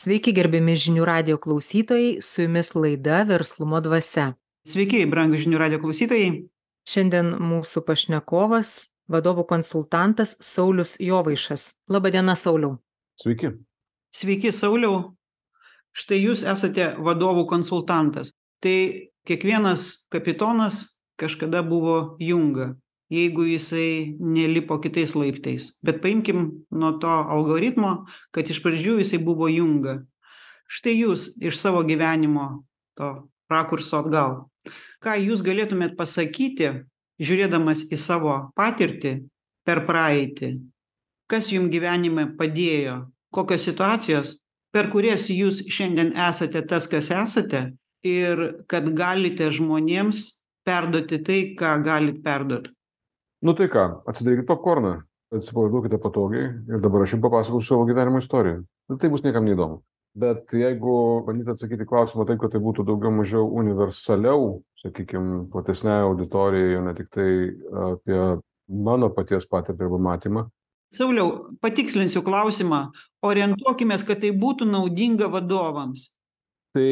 Sveiki, gerbiami žinių radio klausytojai, su jumis laida Verslumo dvasia. Sveiki, brangų žinių radio klausytojai. Šiandien mūsų pašnekovas, vadovų konsultantas Saulis Jovaišas. Labadiena, Sauliau. Sveiki. Sveiki, Sauliau. Štai jūs esate vadovų konsultantas. Tai kiekvienas kapitonas kažkada buvo junga, jeigu jisai nelipo kitais laiptais. Bet paimkim nuo to algoritmo, kad iš pradžių jisai buvo junga. Štai jūs iš savo gyvenimo to rakurso atgal. Ką jūs galėtumėt pasakyti, žiūrėdamas į savo patirtį per praeitį, kas jums gyvenime padėjo, kokios situacijos, per kurias jūs šiandien esate tas, kas esate ir kad galite žmonėms perduoti tai, ką galit perduoti. Nu tai ką, atsidarykit popkorną, atsipalaiduokite patogiai ir dabar aš jums papasakosiu savo gyvenimo istoriją. Nu, tai bus niekam neįdomu. Bet jeigu bandyti atsakyti klausimą taip, kad tai būtų daugiau mažiau universaliau, sakykime, platesnė auditorija, ne tik tai apie mano paties patirtį arba matymą. Sauliau, patikslinsiu klausimą, orientuokime, kad tai būtų naudinga vadovams. Tai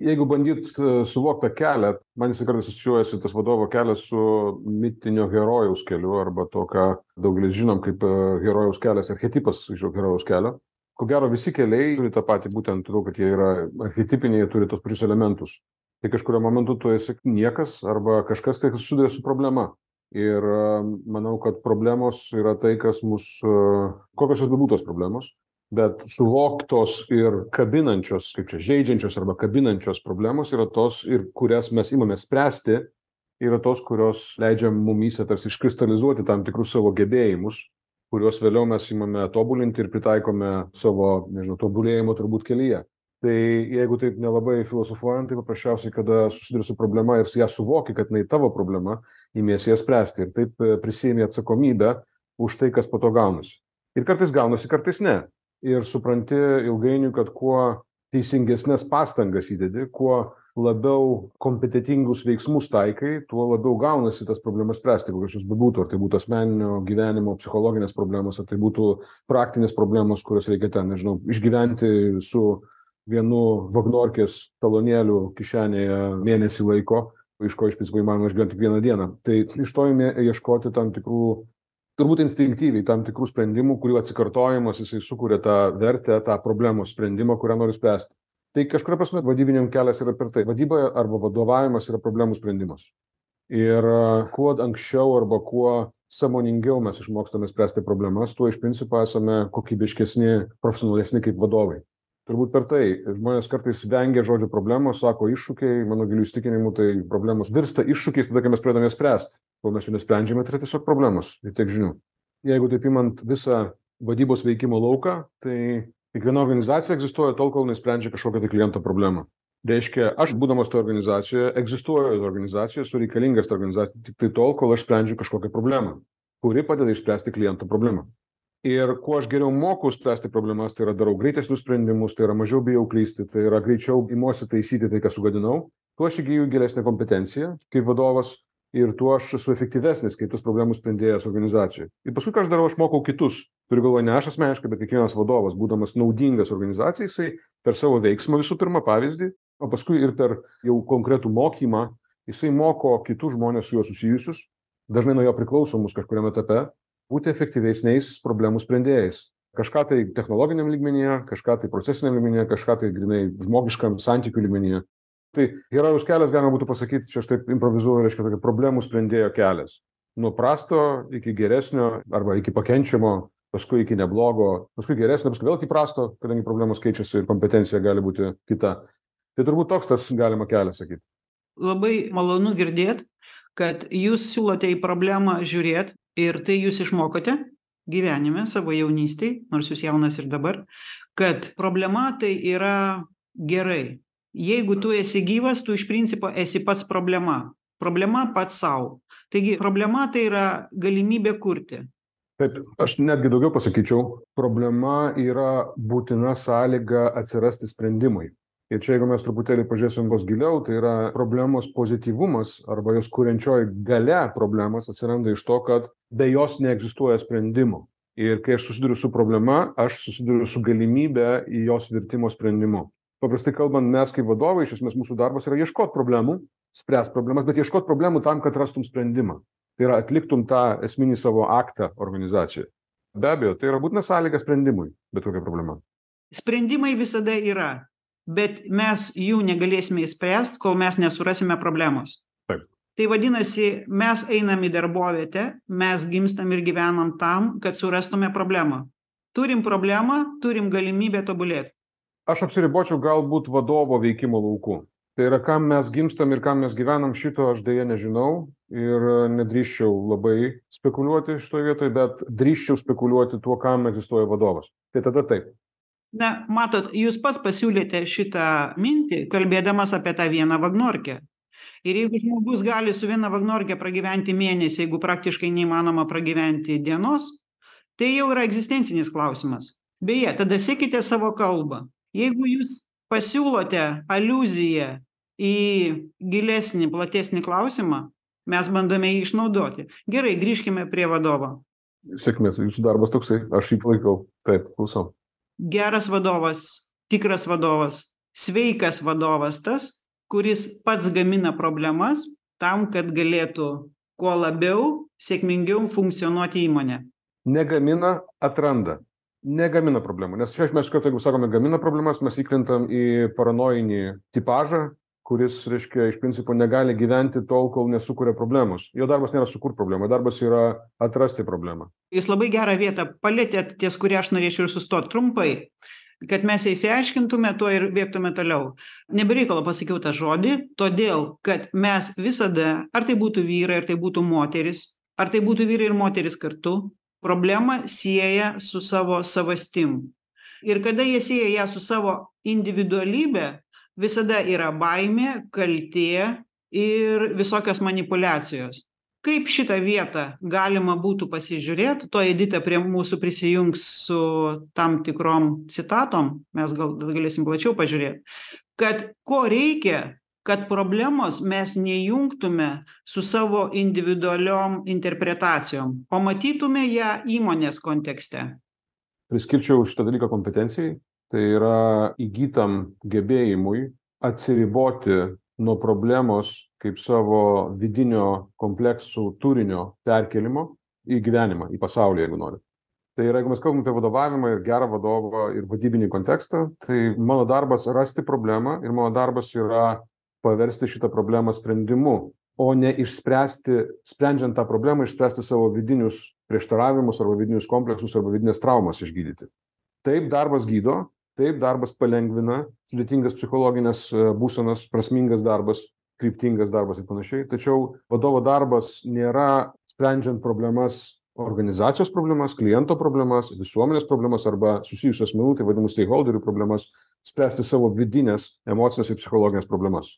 jeigu bandyt suvokt tą kelią man jisai kartais asocijuojasi tas vadovo kelias su mitinio herojaus keliu arba to ką daugelis žinom kaip herojaus kelias archetipas iš herojaus kelio. Ko gero visi keliai turi tą patį būtent todėl kad jie yra archetipiniai jie turi tuos pačius elementus. Tai kažkuriuo momentu tu esi niekas arba kažkas tai susiduria su problema. Ir manau kad problemos yra tai kas mus kokios jos bebūtų tos problemos bet suvoktos ir kabinančios kaip čia žeidžiančios arba kabinančios problemos yra tos ir kurias mes imamės spręsti yra tos kurios leidžia mumyse tarsi iškristalizuoti tam tikrus savo gebėjimus kuriuos vėliau mes imame tobulinti ir pritaikome savo nežinau tobulėjimo turbūt kelyje. Tai jeigu taip nelabai filosofuojant tai paprasčiausiai kada susiduri su problema ir ją suvoki kad jinai tavo problema imiesi ją spręsti ir taip prisiimi atsakomybę už tai kas po to gaunasi. Ir kartais gaunasi kartais ne ir supranti ilgainiui kad kuo teisingesnes pastangas įdedi kuo labiau kompetentingus veiksmus taikai tuo labiau gaunasi tas problemas spręsti kokios jos bebūtų. Ar tai būtų asmeninio gyvenimo psichologinės problemos ar tai būtų praktinės problemos kurias reikia ten nežinau išgyventi su vienu vagnorkės talonėliu kišenėje mėnesį laiko iš ko iš principo įmanoma išgyvent tik vieną dieną. Tai iš to imi ieškoti tam tikrų turbūt instinktyviai tam tikrų sprendimų kurių atsikartojimas jisai sukuria tą vertę tą problemos sprendimą kurią nori spręsti. Tai kažkuria prasme vadybininkų kelias yra per tai. Vadyba arba vadovavimas yra problemų sprendimas. Ir kuo anksčiau arba kuo sąmoningiau mes išmokstame spręsti problemas tuo iš principo esame kokybiškesni profesionalesni kaip vadovai turbūt per tai. Žmonės kartais vengia žodžio problemos sako iššūkiai mano giliu įsitikinimu tai problemos virsta iššūkiais tada kai mes pradedam jas spręst. Kol mes jų nesprendžiame tai yra tiesiog problemos. Ir tiek žinių. Jeigu taip imant visą vadybos veikimo lauką tai kiekviena organizacija egzistuoja tol kol jinai sprendžia kažkokią tai kliento problemą. Reiškia aš būdamas toj organizacijoje egzistuoju toj organizacijoj esu reikalingas tai organizacijai tiktai tol kol aš sprendžiu kažkokią problemą kuri padeda išspręsti kliento problemą ir kuo aš geriau moku spręsti problemas tai yra darau greitesnius sprendimus tai yra mažiau bijau klysti tai yra greičiau imuosi taisyti tai ką sugadinau. Tuo aš įgyju gilesnę kompetenciją kaip vadovas ir tuo aš esu efektyvesnis kaip tas problemų sprendėjas organizacijoj. Ir paskui ką aš darau aš mokau kitus. Turiu galvoj ne aš asmeniškai bet kiekvienas vadovas būdamas naudingas organizacijai jisai per savo veiksmą visų pirma pavyzdį o paskui ir per jau konkretų mokymą jisai moko kitus žmones su juo susijusius dažnai nuo jo priklausomus kažkuriam etape būti efektyvesniais problemų sprendėjais. Kažką tai technologiniam lygmenyje kažką tai procesiniam lygmenyje kažką tai grynai žmogiškam santykių lygmenyje. Tai herojaus kelias galima būtų pasakyt čia aš taip improvizuoju reiškia tokia problemų sprendėjo kelias. Nuo prasto iki geresnio arba iki pakenčiamo paskui iki neblogo paskui geresnio paskui vėl iki prasto kadangi problemos keičiasi ir kompetencija gali būti kita. Tai turbūt toks tas galima kelias sakyt. Labai malonu girdėt kad jūs siūlote į problemą žiūrėt ir tai jūs išmokote gyvenime savo jaunystėj nors jūs jaunas ir dabar kad problema tai yra gerai. Jeigu tu esi gyvas tu iš principo esi pats problema. Problema pats sau. Taigi problema tai yra galimybė kurti. Taip aš netgi daugiau pasakyčiau. Problema yra būtina sąlyga atsirasti sprendimui ir čia jeigu mes truputėlį pažiūrėsim vos giliau tai yra problemos pozityvumas arba jos kuriančioji galia problemos atsiranda iš to kad be jos neegzistuoja sprendimo. Ir kai aš susiduriu su problema aš susiduriu su galimybe jos virtimo sprendimu. Paprastai kalbant mes kaip vadovai iš esmės mūsų darbas yra ieškot problemų spręst problemas bet ieškot problemų tam kad rastum sprendimą. Tai yra atliktum tą esminį savo aktą organizacijoj be abejo tai yra būtina sąlyga sprendimui bet kokia problema. Sprendimai visada yra bet mes jų negalėsime išspręst kol mes nesurasime problemos. Taip. tai vadinasi mes einam į darbovietę mes gimstam ir gyvenam tam kad surastume problemą. Turim problemą turim galimybę tobulėt aš apsiribočiau galbūt vadovo veikimo lauku. Tai yra kam mes gimstam ir kam mes gyvenam šito aš deja nežinau ir nedrįsčiau labai spekuliuoti šitoj vietoj bet drįsčiau spekuliuoti tuo kam egzistuoja vadovas. Tai tada taip na matot jūs pats pasiūlėte šitą mintį kalbėdamas apie tą vieną vagnorkę. Ir jeigu žmogus gali su viena vagnorke pragyventi mėnesį jeigu praktiškai neįmanoma pragyventi dienos tai jau yra egzistencinis klausimas. Beje tada sekite savo kalbą. Jeigu jūs pasiūlote aliuziją į gilesnį platesnį klausimą mes bandome jį išnaudoti. Gerai grįžkime prie vadovo. Sėkmės jūsų darbas toksai aš jį palaikau. Taip klausau geras vadovas tikras vadovas sveikas vadovas tas kuris pats gamina problemas tam kad galėtų kuo labiau sėkmingiau funkcionuoti įmonė. Negamina atranda. Negamina problemų. Nes čia mes iš karto jeigu sakome gamina problemas mes įkrentam į paranojinį tipažą kuris reiškia iš principo negali gyventi tol kol nesukuria problemos. Jo darbas nėra sukurt problemą darbas yra atrasti problemą. Jūs labai gerą vietą palietėt ties kuria aš norėčiau ir sustot trumpai kad mes ją išsiaiškintume tuo ir bėgtume toliau. Ne be reikalo pasakiau tą žodį todėl kad mes visada ar tai būtų vyrai ar tai būtų moterys ar tai būtų vyrai ir moterys kartu problemą sieja su savo savastim. Ir kada jie sieja ją su savo individualybe visada yra baimė kaltė ir visokios manipuliacijos. Kaip šitą vietą galima būtų pasižiūrėt tuoj edita prie mūsų prisijungs su tam tikrom citatom mes gal galėsim plačiau pažiūrėt. Kad ko reikia kad problemos mes nejungtume su savo individualiom interpretacijom. O matytume ją įmonės kontekste. Priskirčiau šitą dalyką kompetencijai tai yra įgytam gebėjimui atsiriboti nuo problemos kaip savo vidinio kompleksų turinio perkėlimo į gyvenimą į pasaulį jeigu norit tai yra jeigu mes kalbam apie vadovavimą ir gerą vadovą ir vadybinį kontekstą tai mano darbas rasti problemą ir mano darbas yra paversti šitą problemą sprendimu o ne išspręsti sprendžiant tą problemą išspręsti savo vidinius prieštaravimus arba vidinius kompleksus arba vidines traumas išgydyti. Taip darbas gydo taip darbas palengvina sudėtingas psichologines būsenas prasmingas darbas kryptingas darbas ir panašiai. Tačiau vadovo darbas nėra sprendžiant problemas organizacijos problemas kliento problemas visuomenės problemas arba susijusių asmenų taip vadinamų steikholderių problemas spręsti savo vidines emocines ir psichologines problemas.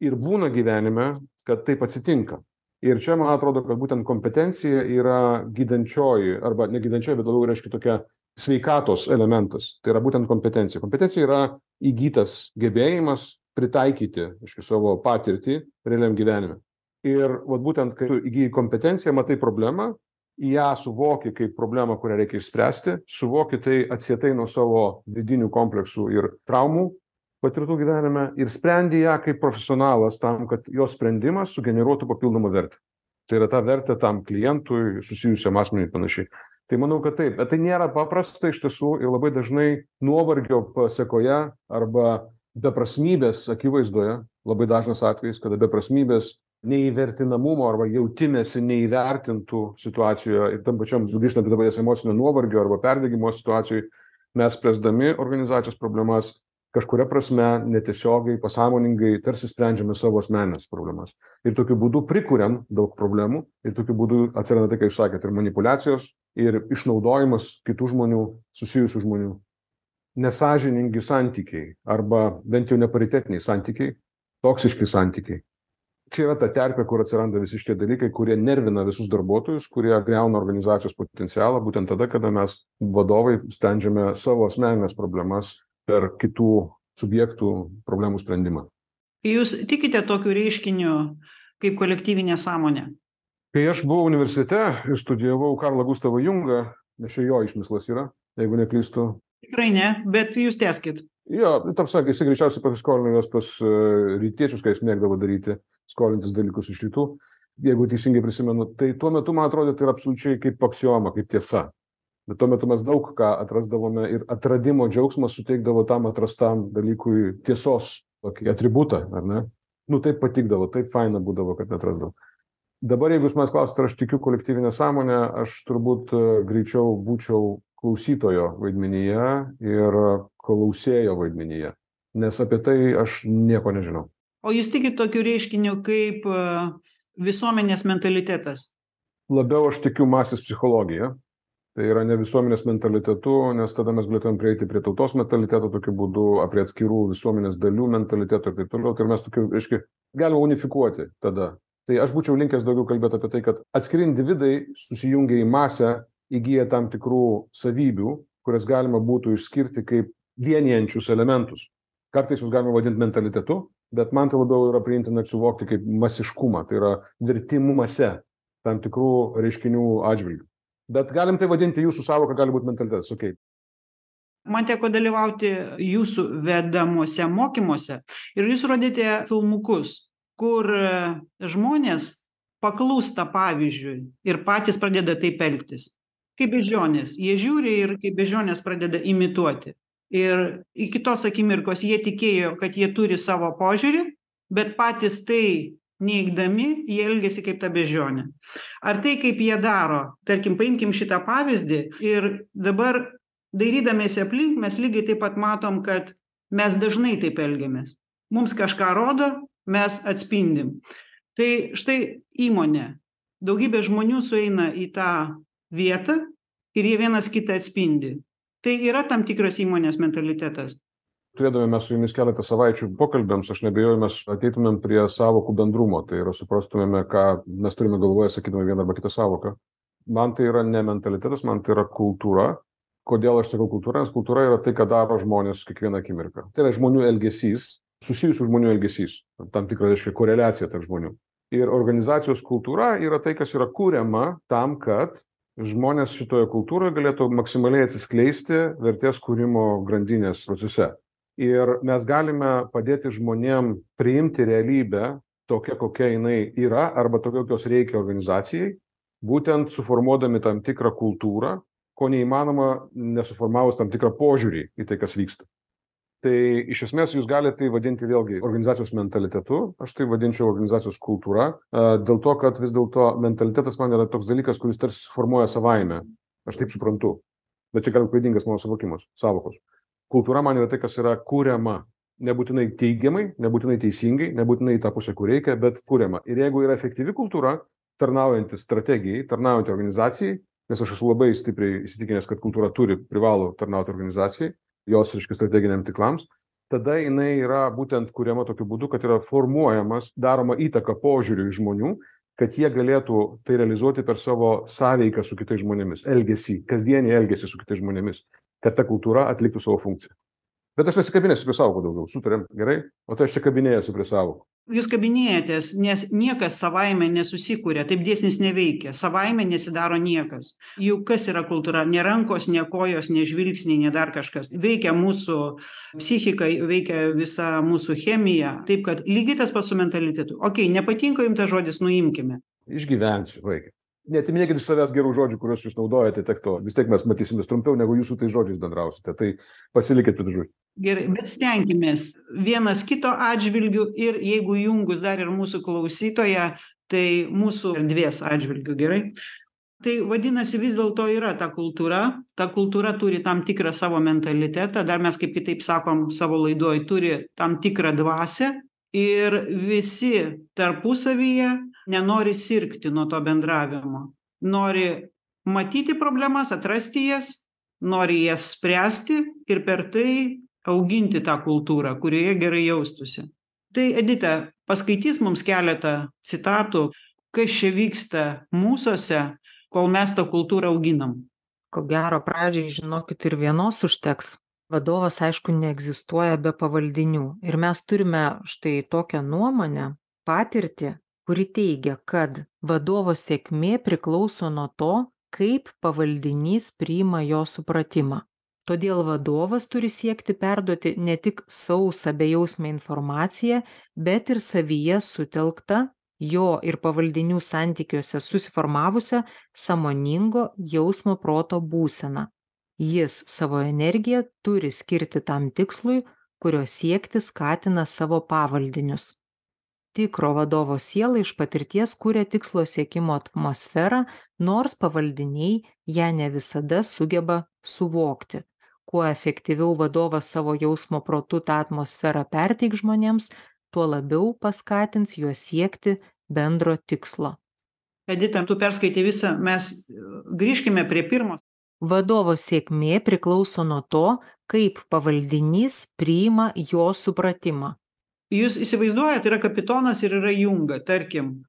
Ir būna gyvenime kad taip atsitinka. Ir čia man atrodo kad būtent kompetencija yra gydančioji arba ne gydančioji bet labiau reiškia tokia sveikatos elementas. Tai yra būtent kompetencija. Kompetencija yra įgytas gebėjimas pritaikyti reiškia savo patirtį realiam gyvenime. Ir vat būtent kai tu įgyji kompetenciją matai problemą ją suvoki kaip problemą kurią reikia išspręsti suvoki tai atsietai nuo savo vidinių kompleksų ir traumų patirtų gyvenime ir sprendi ją kaip profesionalas tam kad jos sprendimas sugeneruotų papildomą vertę. Tai yra tą vertę tam klientui susijusiam asmeniui ir panašiai tai manau kad taip. Bet tai nėra paprasta iš tiesų ir labai dažnai nuovargio pasekoje arba beprasmybės akivaizdoje labai dažnas atvejis kada beprasmybės neįvertinamumo arba jautimesi neįvertintų situacijoje ir tam pačiam grįžtant prie to paties emocinio nuovargio arba perdegimo situacijoj mes spręsdami organizacijos problemas kažkuria prasme netiesiogiai pasąmoningai tarsi sprendžiame savo asmenines problemas. Ir tokiu būdu prikuriam daug problemų ir tokiu būdu atsiranda tai ką jūs sakėt ir manipuliacijos ir išnaudojimas kitų žmonių susijusių žmonių. Nesąžiningi santykiai arba bent jau neparitetiniai santykiai toksiški santykiai. Čia yra ta terpė kur atsiranda visi šitie dalykai kurie nervina visus darbuotojus kurie griauna organizacijos potencialą būtent tada kada mes vadovai sprendžiame savo asmenines problemas per kitų subjektų problemų sprendimą jūs tikite tokiu reiškiniu kaip kolektyvinė sąmonė kai aš buvau universitete ir studijavau karlą gustavą jungą nes čia jo išmislas yra, jeigu neklystu. Tikrai ne, bet jūs teskit. Jo, tam sakė, jis greičiausiai pasiskolino juos pas uh, rytiečius, kai jis mėgdavo daryti, skolintis dalykus iš rytų, jeigu teisingai prisimenu. Tai tuo metu, man atrodo, tai yra absoliučiai kaip aksioma, kaip tiesa. Bet tuo metu mes daug ką atrasdavome ir atradimo džiaugsmas suteikdavo tam atrastam dalykui tiesos tokį atributą, ar ne? Nu, taip patikdavo, taip faina būdavo, kad atrasdavau. Dabar, jeigu jūs manęs klausite, ar aš tikiu kolektyvinę sąmonę, aš turbūt e, greičiau būčiau klausytojo vaidmenyje ir klausėjo vaidmenyje, nes apie tai aš nieko nežinau. O jūs tikit tokiu reiškiniu kaip e, visuomenės mentalitetas? Labiau aš tikiu masės psichologiją, tai yra ne visuomenės mentalitetu, nes tada mes galėtumėm prieiti prie tautos mentaliteto tokiu būdu, prie atskirų visuomenės dalių mentaliteto ir taip toliau. Tai mes tokiu, aiškiai, galime unifikuoti tada. Tai aš būčiau linkęs daugiau kalbėt apie tai kad atskiri individai susijungę į masę įgyja tam tikrų savybių kurias galima būtų išskirti kaip vienijančius elementus. Kartais juos galima vadint mentalitetu bet man tai labiau yra priimtina suvokti kaip masiškumą tai yra vertimu mase tam tikrų reiškinių atžvilgiu bet galim tai vadinti jūsų sąvoka gali būt mentalitetas okei Man teko dalyvauti jūsų vedamuose mokymuose ir jūs rodėte filmukus kur e, žmonės paklūsta pavyzdžiui ir patys pradeda taip elgtis. Kaip beždžionės. Jie žiūri ir kaip beždžionės pradeda imituoti. Ir iki tos akimirkos jie tikėjo kad jie turi savo požiūrį bet patys tai neigdami jie elgiasi kaip ta beždžionė. Ar tai kaip jie daro tarkim paimkim šitą pavyzdį ir dabar dairydamiesi aplink mes lygiai taip pat matom kad mes dažnai taip elgiamės. Mums kažką rodo mes atspindim. Tai štai įmonė. Daugybė žmonių sueina į tą vietą ir jie vienas kitą atspindi. Tai yra tam tikras įmonės mentalitetas turėdami mes su jumis keletą savaičių pokalbiams aš neabejoju mes ateitumėm prie sąvokų bendrumo. Tai yra suprastumėme ką mes turime galvoje sakydami vieną arba kitą sąvoką man tai yra ne mentalitetas man tai yra kultūra. Kodėl aš sakau kultūra? Nes kultūra yra tai ką daro žmonės kiekvieną akimirką. Tai yra žmonių elgesys susijusių žmonių elgesys. Tam tikra reiškia koreliacija tarp žmonių. Ir organizacijos kultūra yra tai kas yra kuriama tam kad žmonės šitoje kultūroje galėtų maksimaliai atsiskleisti vertės kūrimo grandinės procese ir mes galime padėti žmonėm priimti realybę tokia kokia jinai yra arba tokia kokios reikia organizacijai būtent suformuodami tam tikrą kultūrą ko neįmanoma nesuformavus tam tikrą požiūrį į tai kas vyksta. Tai iš esmės jūs galit tai vadinti vėlgi organizacijos mentalitetu aš tai vadinčiau organizacijos kultūra dėl to kad vis dėlto mentalitetas man yra toks dalykas kuris tarsi susiformuoja savaime. Aš taip suprantu. Bet čia gal klaidingas mano suvokimas sąvokos kultūra man yra tai kas yra kuriama. Nebūtinai teigiamai nebūtinai teisingai nebūtinai į tą pusę kur reikia bet kuriama. Ir jeigu yra efektyvi kultūra tarnaujanti strategijai tarnaujanti organizacijai nes aš esu labai stipriai įsitikinęs kad kultūra turi privalo tarnauti organizacijai jos reiškia strateginiam tiklams tada jinai yra būtent kuriama tokiu būdu kad yra formuojamas daroma įtaka požiūriui žmonių kad jie galėtų tai realizuoti per savo sąveiką su kitais žmonėmis elgesį kasdienį elgesį su kitais žmonėmis kad ta kultūra atliktų savo funkciją bet aš nesikabinėsiu prie sąvokų daugiau. Sutariam gerai? O tai aš čia kabinėjuosi prie sąvokų jūs kabinėjatės nes niekas savaime nesusikuria taip dėsnis neveikia. Savaime nesidaro niekas. Juk kas yra kultūra? Ne rankos ne kojos ne žvilgsniai ne dar kažkas. Veikia mūsų psichika veikia visa mūsų chemija. Taip kad lygiai tas pats su mentalitetu. Okei nepatinka jum tas žodis nuimkime. Išgyvensiu vaikai neatiminėkit iš savęs gerų žodžių kuriuos jūs naudojate tiek to. Vis tiek mes matysimės trumpiau negu jūs su tais žodžiais bendrausite. Tai pasilikit tų žodžių gerai bet stenkimės vienas kito atžvilgiu ir jeigu įjungus dar ir mūsų klausytoją tai mūsų erdvės atžvilgiu gerai? Tai vadinasi vis dėlto yra ta kultūra. Ta kultūra turi tam tikrą savo mentalitetą. Dar mes kaip kitaip sakom savo laidoj turi tam tikrą dvasią ir visi tarpusavyje nenori sirgti nuo to bendravimo. Nori matyti problemas atrasti jas nori jas spręsti ir per tai auginti tą kultūrą kurioje gerai jaustųsi tai edita paskaitys mums keletą citatų kas čia vyksta mūsuose kol mes tą kultūrą auginam. Ko gero pradžiai žinokit ir vienos užteks vadovas aišku neegzistuoja be pavaldinių. Ir mes turime štai tokią nuomonę patirtį kuri teigia kad vadovo sėkmė priklauso nuo to kaip pavaldinys priima jo supratimą. Todėl vadovas turi siekti perduoti ne tik sausą bejausmę informaciją bet ir savyje sutelktą jo ir pavaldinių santykiuose susiformavusią sąmoningo jausmo proto būseną jis savo energiją turi skirti tam tikslui kurio siekti skatina savo pavaldinius. Tikro vadovo siela iš patirties kuria tikslo siekimo atmosferą nors pavaldiniai ją ne visada sugeba suvokti. Kuo efektyviau vadovas savo jausmo protu tą atmosferą perteiks žmonėms tuo labiau paskatins juos siekti bendro tikslo. Edita tu perskaitei visą mes grįžkime prie pirmo vadovo sėkmė priklauso nuo to kaip pavaldinys priima jo supratimą. Jūs įsivaizduojat yra kapitonas ir yra junga. Tarkim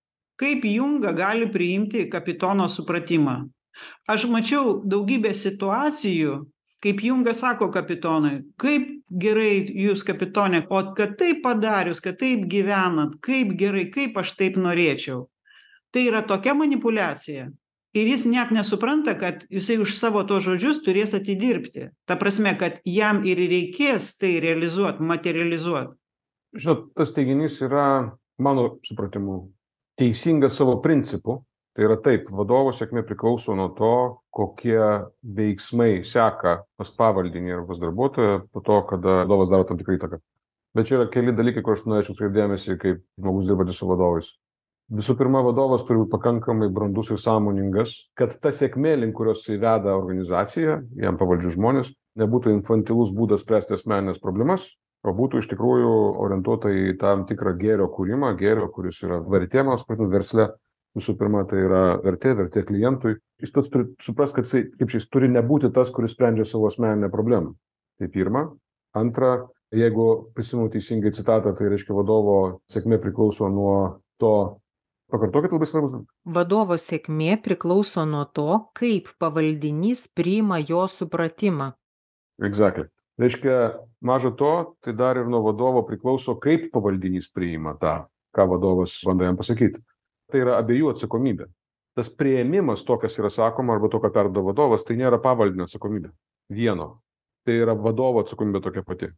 kaip junga gali priimti kapitono supratimą? Aš mačiau daugybę situacijų kaip jungas sako kapitonui kaip gerai jūs kapitone o kad taip padarius kad taip gyvenat kaip gerai kaip aš taip norėčiau. Tai yra tokia manipuliacija ir jis net nesupranta kad jisai už savo tuos žodžius turės atidirbti. Ta prasme kad jam ir reikės tai realizuot materializuot. Žinot tas teiginys yra mano supratimu teisingas savo principu. Tai yra taip vadovo sėkmė priklauso nuo to kokie veiksmai seka pas pavaldinį ar pas darbuotoją po to kada vadovas daro tam tikrą įtaką. Bet čia yra keli dalykai kur aš norėčiau atkreipt dėmesį kaip žmogus dirbantis su vadovais visų pirma vadovas turi būt pakankamai brandus ir sąmoningas kad ta sėkmė link kurios jisai veda organizaciją jam pavaldžius žmones nebūtų infantilus būdas spręsti asmenines problemas o būtų iš tikrųjų orientuota į tam tikrą gėrio kūrimą gėrio kuris yra vertėjimas versle. Visų pirma tai yra vertė vertė klientui. Jis pats turi suprast kad jisai kaip čia jis turi nebūti tas kuris sprendžia savo asmeninę problemą. Tai pirma. Antra jeigu prisimenu teisingai citatą tai reiškia vadovo sėkmė priklauso nuo to pakartokit labai svarbus vadovo sėkmė priklauso nuo to kaip pavaldinys priima jo supratimą. Exactly. Reiškia maža to tai dar ir nuo vadovo priklauso kaip pavaldinys priima tą ką vadovas bando jam pasakyt tai yra abiejų atsakomybė. Tas priėmimas to kas yra sakoma arba to ką perduoda vadovas tai nėra pavaldinio atsakomybė. Vieno. Tai yra vadovo atsakomybė tokia pati.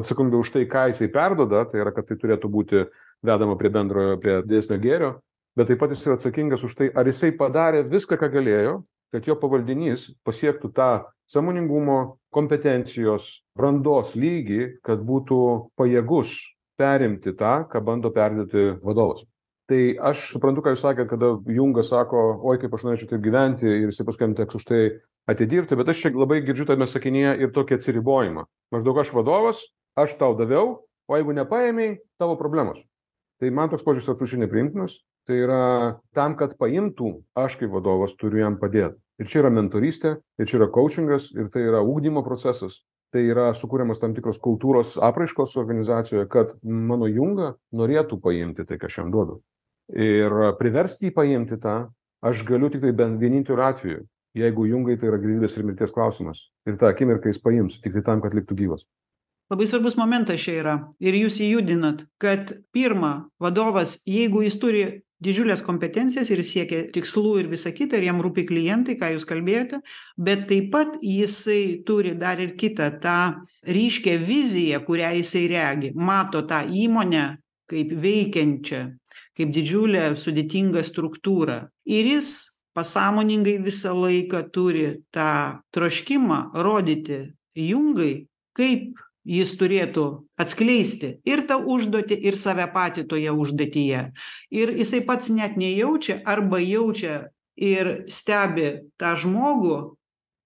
Atsakomybė už tai ką jisai perduoda tai yra kad tai turėtų būti vedama prie bendrojo prie didesnio gėrio bet taip pat jis yra atsakingas už tai ar jisai padarė viską ką galėjo kad jo pavaldinys pasiektų tą sąmoningumo kompetencijos brandos lygį kad būtų pajėgus perimti tą ką bando perduoti vadovas. Tai aš suprantu ką jūs sakėt kada jungas sako oi kaip aš norėčiau taip gyventi ir jisai paskui jam teks už tai atidirbti bet aš čia labai girdžiu tame sakinyje ir tokį atsiribojimą. Maždaug aš vadovas aš tau daviau o jeigu nepaėmei tavo problemos. Tai man toks požiūris absoliučiai nepriimtinas tai yra tam kad paimtų aš kaip vadovas turiu jam padėt. Ir čia yra mentorystė ir čia yra koučingas ir tai yra ugdymo procesas. Tai yra sukuriamos tam tikros kultūros apraiškos organizacijoje kad mano junga norėtų paimti tai ką aš jam duodu. Ir priversti jį paimti tą aš galiu tiktai bent vieninteliu atveju jeigu jungai tai yra gyvybės ir mirties klausimas. Ir tą akimirką jis paims tiktai tam kad liktų gyvas. Labai svarbus momentas čia yra. Ir jūs jį judinat kad pirma vadovas jeigu jis turi didžiules kompetencijas ir siekia tikslų ir visa kita ir jam rūpi klientai ką jūs kalbėjote bet taip pat jisai turi dar ir kitą tą ryškią viziją kurią jisai regi. Mato tą įmonę kaip veikiančią kaip didžiulę sudėtingą struktūrą. Ir jis pasąmoningai visą laiką turi tą troškimą rodyti jungai kaip jis turėtų atskleisti ir tą užduotį ir save patį toje užduotyje. Ir jisai pats net nejaučia arba jaučia ir stebi tą žmogų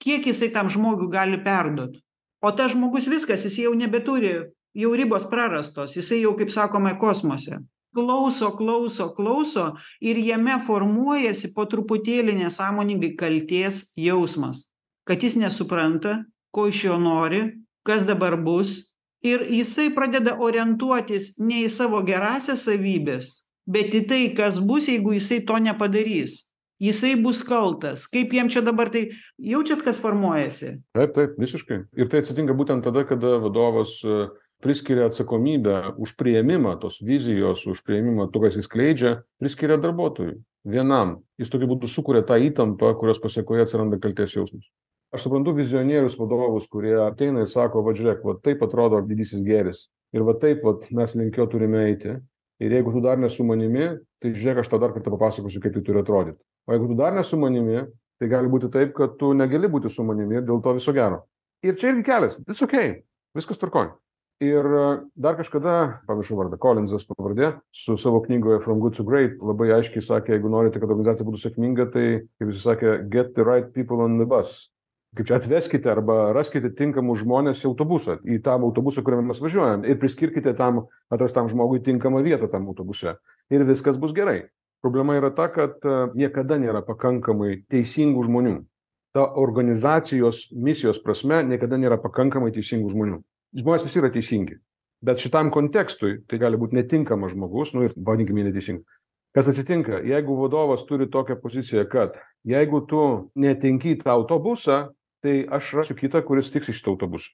kiek jisai tam žmogui gali perduot. O tas žmogus viskas jis jau nebeturi jau ribos prarastos jisai jau kaip sakoma kosmose. Klauso klauso klauso ir jame formuojasi po truputėlį nesąmoningai kaltės jausmas kad jis nesupranta ko iš jo nori kas dabar bus ir jisai pradeda orientuotis ne į savo gerąsias savybes bet į tai kas bus jeigu jisai to nepadarys jisai bus kaltas kaip jam čia dabar tai jaučiat kas formuojasi taip taip visiškai ir tai atsitinka būtent tada kada vadovas priskiria atsakomybę už priėmimą tos vizijos, už priėmimą to, kas jis skleidžia, priskiria darbuotojui. Vienam. Jis tokiu būdu sukuria tą įtampą, kurios pasiekoje atsiranda kalties jausmas. Aš suprantu vizionierius vadovus, kurie ateina ir sako, va žiūrėk, va taip atrodo didysis gėris. Ir va taip, va mes linkio turime eiti. Ir jeigu tu dar nesu manimi, tai žiūrėk, aš tau dar kartą papasakosiu, kaip tai turi atrodyti. O jeigu tu dar nesu manimi, tai gali būti taip, kad tu negali būti su manimi ir dėl to viso gero. Ir čia irgi kelias, it's ok, viskas tvarkoj. Ir e, dar kažkada, pamiršau vardą, Collinsas pavardė, su savo knygoje From Good to Great labai aiškiai sakė, jeigu norite, kad organizacija būtų sėkminga, tai, kaip jis sakė, get the right people on the bus kaip čia atveskite arba raskite tinkamus žmones į autobusą, į tą autobusą, kuriame mes važiuojam ir priskirkite tam atrastam žmogui tinkamą vietą tam autobuse. Ir viskas bus gerai. Problema yra ta, kad e, niekada nėra pakankamai teisingų žmonių. Ta organizacijos misijos prasme niekada nėra pakankamai teisingų žmonių. Žmonės visi yra teisingi. Bet šitam kontekstui tai gali būti netinkamas žmogus, nu ir vadinkime neteisingai. Kas atsitinka, jeigu vadovas turi tokią poziciją, kad jeigu tu netinki į tą autobusą, tai aš rasiu kitą, kuris tiks iš šito autobuso.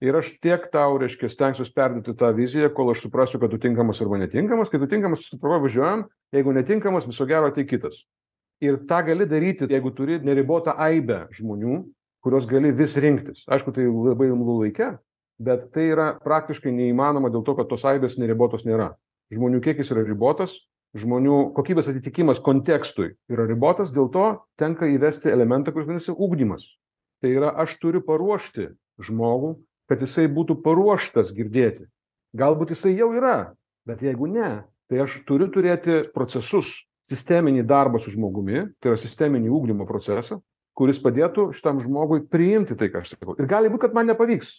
Ir aš tiek tau, reiškia, stengsiuosi perduoti tą viziją, kol aš suprasiu, kad tu tinkamas arba netinkamas. Kai tu tinkamas, susiprovo važiuojam, jeigu netinkamas, viso gero tai kitas. Ir tą gali daryti, jeigu turi neribotą aibę žmonių, kurios gali vis rinktis. Aišku, tai labai imlų laikė, bet tai yra praktiškai neįmanoma dėl to, kad tos aibės neribotos nėra. Žmonių kiekis yra ribotas, žmonių kokybės atitikimas kontekstui yra ribotas, dėl to tenka įvesti elementą, kuris vadinasi ugdymas. Tai yra, aš turiu paruošti žmogų, kad jisai būtų paruoštas girdėti. Galbūt jisai jau yra, bet jeigu ne, tai aš turiu turėti procesus, sisteminį darbą su žmogumi, tai yra sisteminį ūkdymo procesą, kuris padėtų šitam žmogui priimti tai, ką aš sakau. Ir gali būti, kad man nepavyks,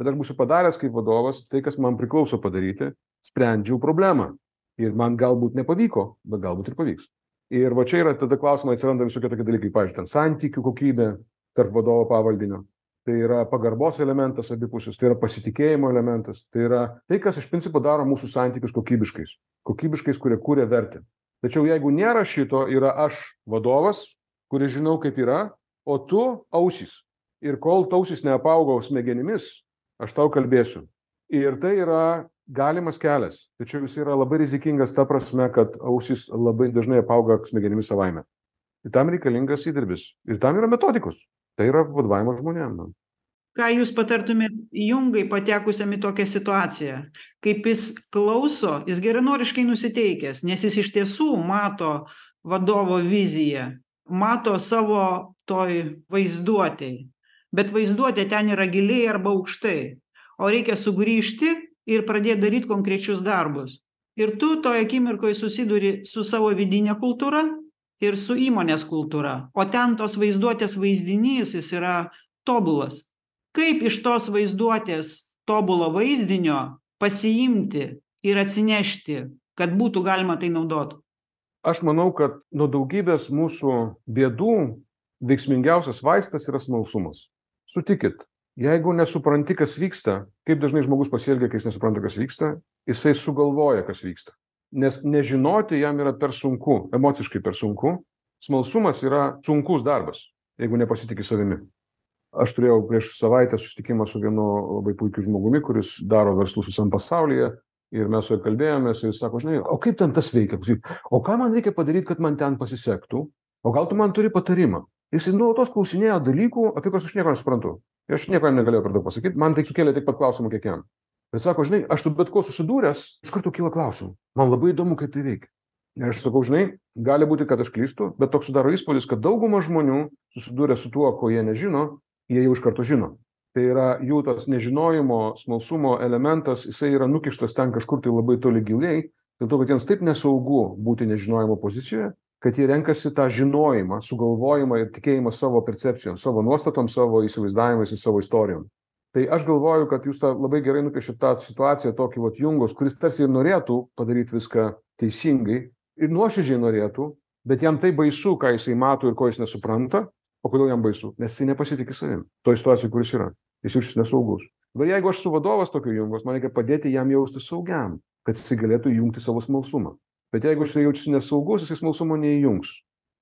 bet aš būsiu padaręs kaip vadovas tai, kas man priklauso padaryti, sprendžiau problemą. Ir man galbūt nepavyko, bet galbūt ir pavyks. Ir va čia yra tada klausimai, atsiranda visokie tokie dalykai, pavyzdžiui, ten santykių kokybė, tarp vadovo pavaldinio. Tai yra pagarbos elementas abipusis, tai yra pasitikėjimo elementas, tai yra tai, kas iš principo daro mūsų santykius kokybiškais. Kokybiškais, kurie kūrė vertę. Tačiau jeigu nėra šito, yra aš vadovas, kuris žinau, kaip yra, o tu ausys. Ir kol tausis neapaugau smegenimis, aš tau kalbėsiu. Ir tai yra galimas kelias. Tačiau jis yra labai rizikingas ta prasme, kad ausis labai dažnai apauga smegenimis savaime. Ir tam reikalingas įdirbis. Ir tam yra metodikos. Tai yra vadovavimas žmonėm. Nu. Ką jūs patartumėt jungai patekusiam į tokią situaciją, kaip jis klauso, jis geranoriškai nusiteikęs, nes jis iš tiesų mato vadovo viziją, mato savo toj vaizduotėj, bet vaizduotė ten yra giliai arba aukštai, o reikia sugrįžti ir pradėti daryti konkrečius darbus. Ir tu toje akimirkoje susiduri su savo vidinė kultūra ir su įmonės kultūra. O ten tos vaizduotės vaizdinys jis yra tobulas. Kaip iš tos vaizduotės tobulo vaizdinio pasiimti ir atsinešti kad būtų galima tai naudot? Aš manau kad nuo daugybės mūsų bėdų veiksmingiausias vaistas yra smalsumas. Sutikit jeigu nesupranti kas vyksta kaip dažnai žmogus pasielgia kai jis nesupranta kas vyksta jisai sugalvoja kas vyksta nes nežinoti jam yra per sunku emociškai per sunku. Smalsumas yra sunkus darbas jeigu nepasitiki savimi. Aš turėjau prieš savaitę susitikimą su vienu labai puikiu žmogumi kuris daro verslus visam pasaulyje ir mes su juo kalbėjomės ir jis sako žinai o kaip ten tas veikia? O ką man reikia padaryt kad man ten pasisektų? O gal tu man turi patarimą? Jisai nuolatos klausinėjo dalykų apie kuriuos aš nieko nesuprantu. Aš nieko jam negalėjau per daug pasakyt man tai sukėlė tiek pat klausimų kiek jam bet sako žinai aš su bet kuo susidūręs iš karto kyla klausimų. Man labai įdomu kaip tai veikia. Ir aš sakau žinai gali būti kad aš klystu bet toks sudaro įspūdis kad dauguma žmonių susidūrę su tuo ko jie nežino jie jau iš karto žino. Tai yra jų tas nežinojimo smalsumo elementas jisai yra nukištas ten kažkur tai labai toli giliai dėl to kad jiems taip nesaugu būti nežinojimo pozicijoje kad jie renkasi tą žinojimą sugalvojimą ir tikėjimą savo percepcijom savo nuostatom savo įsivaizdavimais ir savo istorijom tai aš galvoju kad jūs tą labai gerai nupiešėt tą situaciją tokį vat jungos kuris tarsi ir norėtų padaryt viską teisingai ir nuoširdžiai norėtų bet jam taip baisu ką jisai mato ir ko jis nesupranta. O kodėl jam baisu? Nes jisai nepasitiki savim toj situacijoj kur jis yra. Jis jaučiasi nesaugus. Dabar jeigu aš esu vadovas tokio jungos man reikia padėti jam jaustis saugiam kad jisai galėtų įjungti savo smalsumą. Bet jeigu jisai jaučiasi nesaugus jisai smalsumo neįjungs.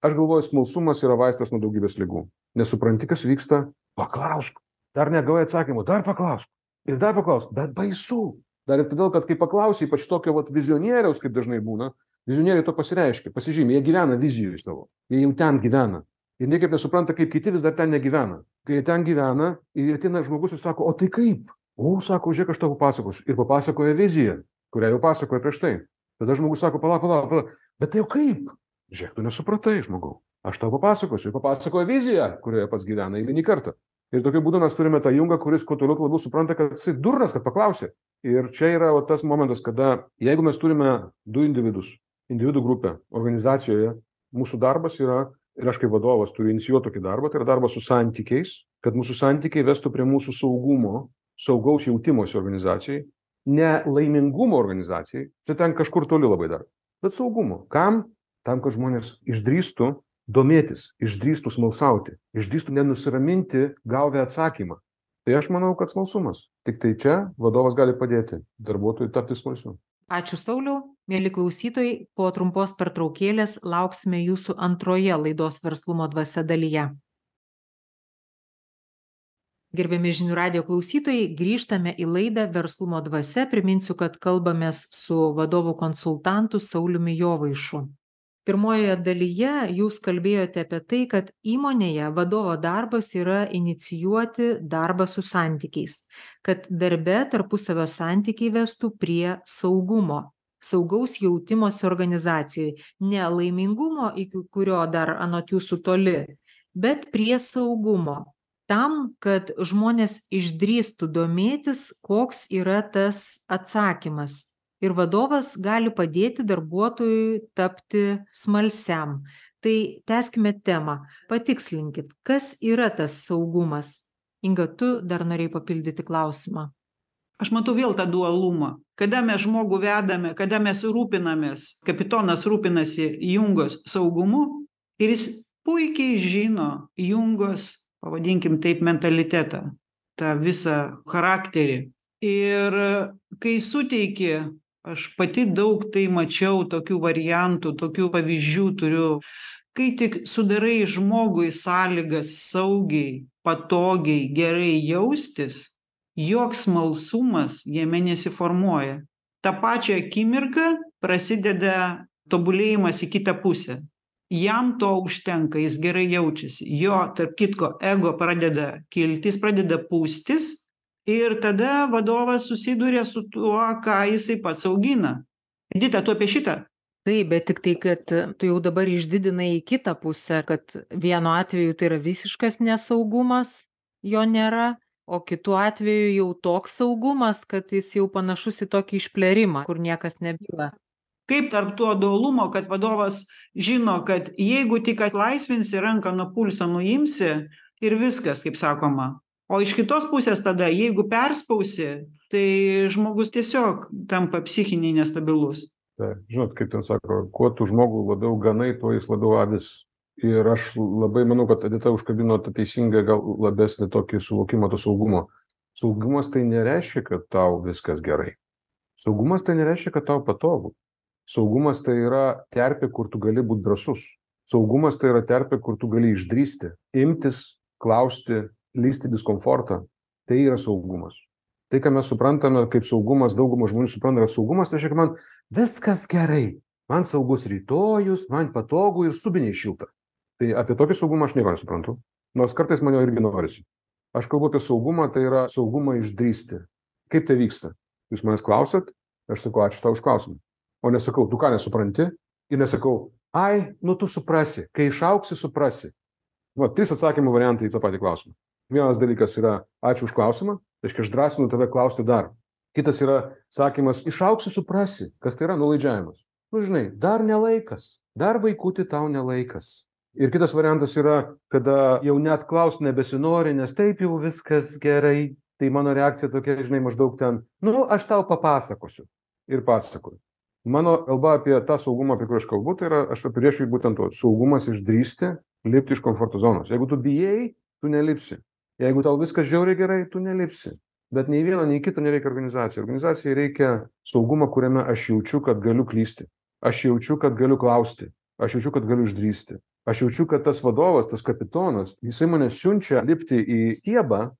Aš galvoju smalsumas yra vaistas nuo daugybės ligų. Nesupranti kas vyksta? Paklausk dar negavai atsakymo dar paklausk Ir dar paklaus, bet baisu. Dar ir todėl, kad kai paklausai, ypač tokio vat, vizionieriaus, kaip dažnai būna, vizionieriai to pasireiškia, pasižymė, jie gyvena vizijų į savo, jie jau ten gyvena. Ir niekaip nesupranta, kaip kiti vis dar ten negyvena. Kai jie ten gyvena ir ateina žmogus ir sako, o tai kaip? O, sako, žiūrėk, aš tau papasakosiu. Ir papasakoja viziją, kurią jau pasakoja prieš tai. Tada žmogus sako, palauk, palauk, palauk, bet tai jau kaip? Žiūrėk, tu nesupratai, žmogau. Aš tau papasakosiu. Ir papasakoja viziją, kurioje pats gyvena eilinį kartą. Ir tokiu būdu mes turime tą jungą, kuris kuo toliau labiau supranta, kad jisai durnas, kad paklausė. Ir čia yra va, tas momentas, kada jeigu mes turime du individus, individų grupę organizacijoje, mūsų darbas yra, ir aš kaip vadovas turiu inicijuoti tokį darbą, tai yra darbas su santykiais, kad mūsų santykiai vestų prie mūsų saugumo, saugaus jautimosi organizacijai, ne laimingumo organizacijai, čia ten kažkur toli labai dar, bet saugumo. Kam? Tam, kad žmonės išdrįstų domėtis, išdrįstų smalsauti, išdrįstų nenusiraminti gavę atsakymą. Tai aš manau, kad smalsumas. Tik tai čia vadovas gali padėti darbuotojui tapti smalsiu. Ačiū Sauliau, mėly klausytojai, po trumpos pertraukėlės lauksime jūsų antroje laidos verslumo dvasia dalyje. Gerbiami žinių radio klausytojai, grįžtame į laidą Verslumo dvasia. Priminsiu, kad kalbamės su vadovų konsultantu Sauliumi Jovaišu pirmojoje dalyje jūs kalbėjote apie tai kad įmonėje vadovo darbas yra inicijuoti darbą su santykiais kad darbe tarpusavio santykiai vestų prie saugumo saugaus jautimosi organizacijoj ne laimingumo iki kurio dar anot jūsų toli bet prie saugumo tam kad žmonės išdrįstų domėtis koks yra tas atsakymas ir vadovas gali padėti darbuotojui tapti smalsiam. Tai tęskime temą. Patikslinkit kas yra tas saugumas? Inga tu dar norėjai papildyti klausimą. Aš matau vėl tą dualumą. Kada mes žmogų vedame kada mes rūpinamės kapitonas rūpinasi jungos saugumu ir jis puikiai žino jungos pavadinkim taip mentalitetą tą visą charakterį. Ir kai suteiki aš pati daug tai mačiau tokių variantų tokių pavyzdžių turiu. Kai tik sudarai žmogui sąlygas saugiai patogiai gerai jaustis joks smalsumas jame nesiformuoja. Tą pačią akimirką prasideda tobulėjimas į kitą pusę. Jam to užtenka jis gerai jaučiasi. Jo tarp kitko ego pradeda kilti jis pradeda pūstis ir tada vadovas susiduria su tuo ką jisai pats augina. Edita tu apie šitą? Taip bet tiktai kad tu jau dabar išdidinai į kitą pusę kad vienu atveju tai yra visiškas nesaugumas jo nėra o kitu atveju jau toks saugumas kad jis jau panašus į tokį išplėrimą kur niekas nebyla. Kaip tarp to dualumo kad vadovas žino kad jeigu tik atlaisvinsi ranką nuo pulso nuimsi ir viskas kaip sakoma o iš kitos pusės tada jeigu perspausi tai žmogus tiesiog tampa psichiniai nestabilus. Taip žinot kaip ten sako kuo tu žmogų labiau ganai tuo jis labiau avis. Ir aš labai manau kad edita užkabino tą teisingą gal labesnį tokį suvokimą to saugumo. Saugumas tai nereiškia kad tau viskas gerai. Saugumas tai nereiškia kad tau patogu. Saugumas tai yra terpė kur tu gali būt drąsus. Saugumas tai yra terpė kur tu gali išdrįsti imtis klausti lįsti į diskomfortą tai yra saugumas. Tai ką mes suprantame kaip saugumas dauguma žmonių supranta kad saugumas tai reiškia man viskas gerai man saugus rytojus man patogu ir subinėj šilta tai apie tokį saugumą aš nieko nesuprantu nors kartais man jo irgi norisi. Aš kalbu apie saugumą tai yra saugumą išdrįsti. Kaip tai vyksta? Jūs manęs klausiat aš sakau ačiū tau už klausimą. O nesakau tu ką nesupranti? Ir nesakau ai nu tu suprasi kai išaugsi suprasi. Va trys atsakymų variantai į tą patį klausimą vienas dalykas yra ačiū už klausimą. Reiškia aš drąsinu tave klausti dar. Kitas yra sakymas išaugsi suprasi kas tai yra nuolaidžiavimas. Nu žinai dar ne laikas dar vaikuti tau ne laikas. Ir kitas variantas yra kada jau net klaust nebesinori nes taip jau viskas gerai. Tai mano reakcija tokia žinai maždaug ten nu aš tau papasakosiu. Ir pasakoju. Mano kalba apie tą saugumą apie kurį aš kalbu tai yra aš apibrėšiu būtent tuo saugumas išdrįsti lipti iš komforto zonos. Jeigu tu bijai tu nelipsi jeigu tau viskas žiauriai gerai tu nelipsi bet nei vieno nei kito nereikia organizacijai organizacijai reikia saugumo kuriame aš jaučiu kad galiu klysti aš jaučiu kad galiu klausti aš jaučiu kad galiu išdrįsti aš jaučiu kad tas vadovas tas kapitonas jisai mane siunčia lipti į stiebą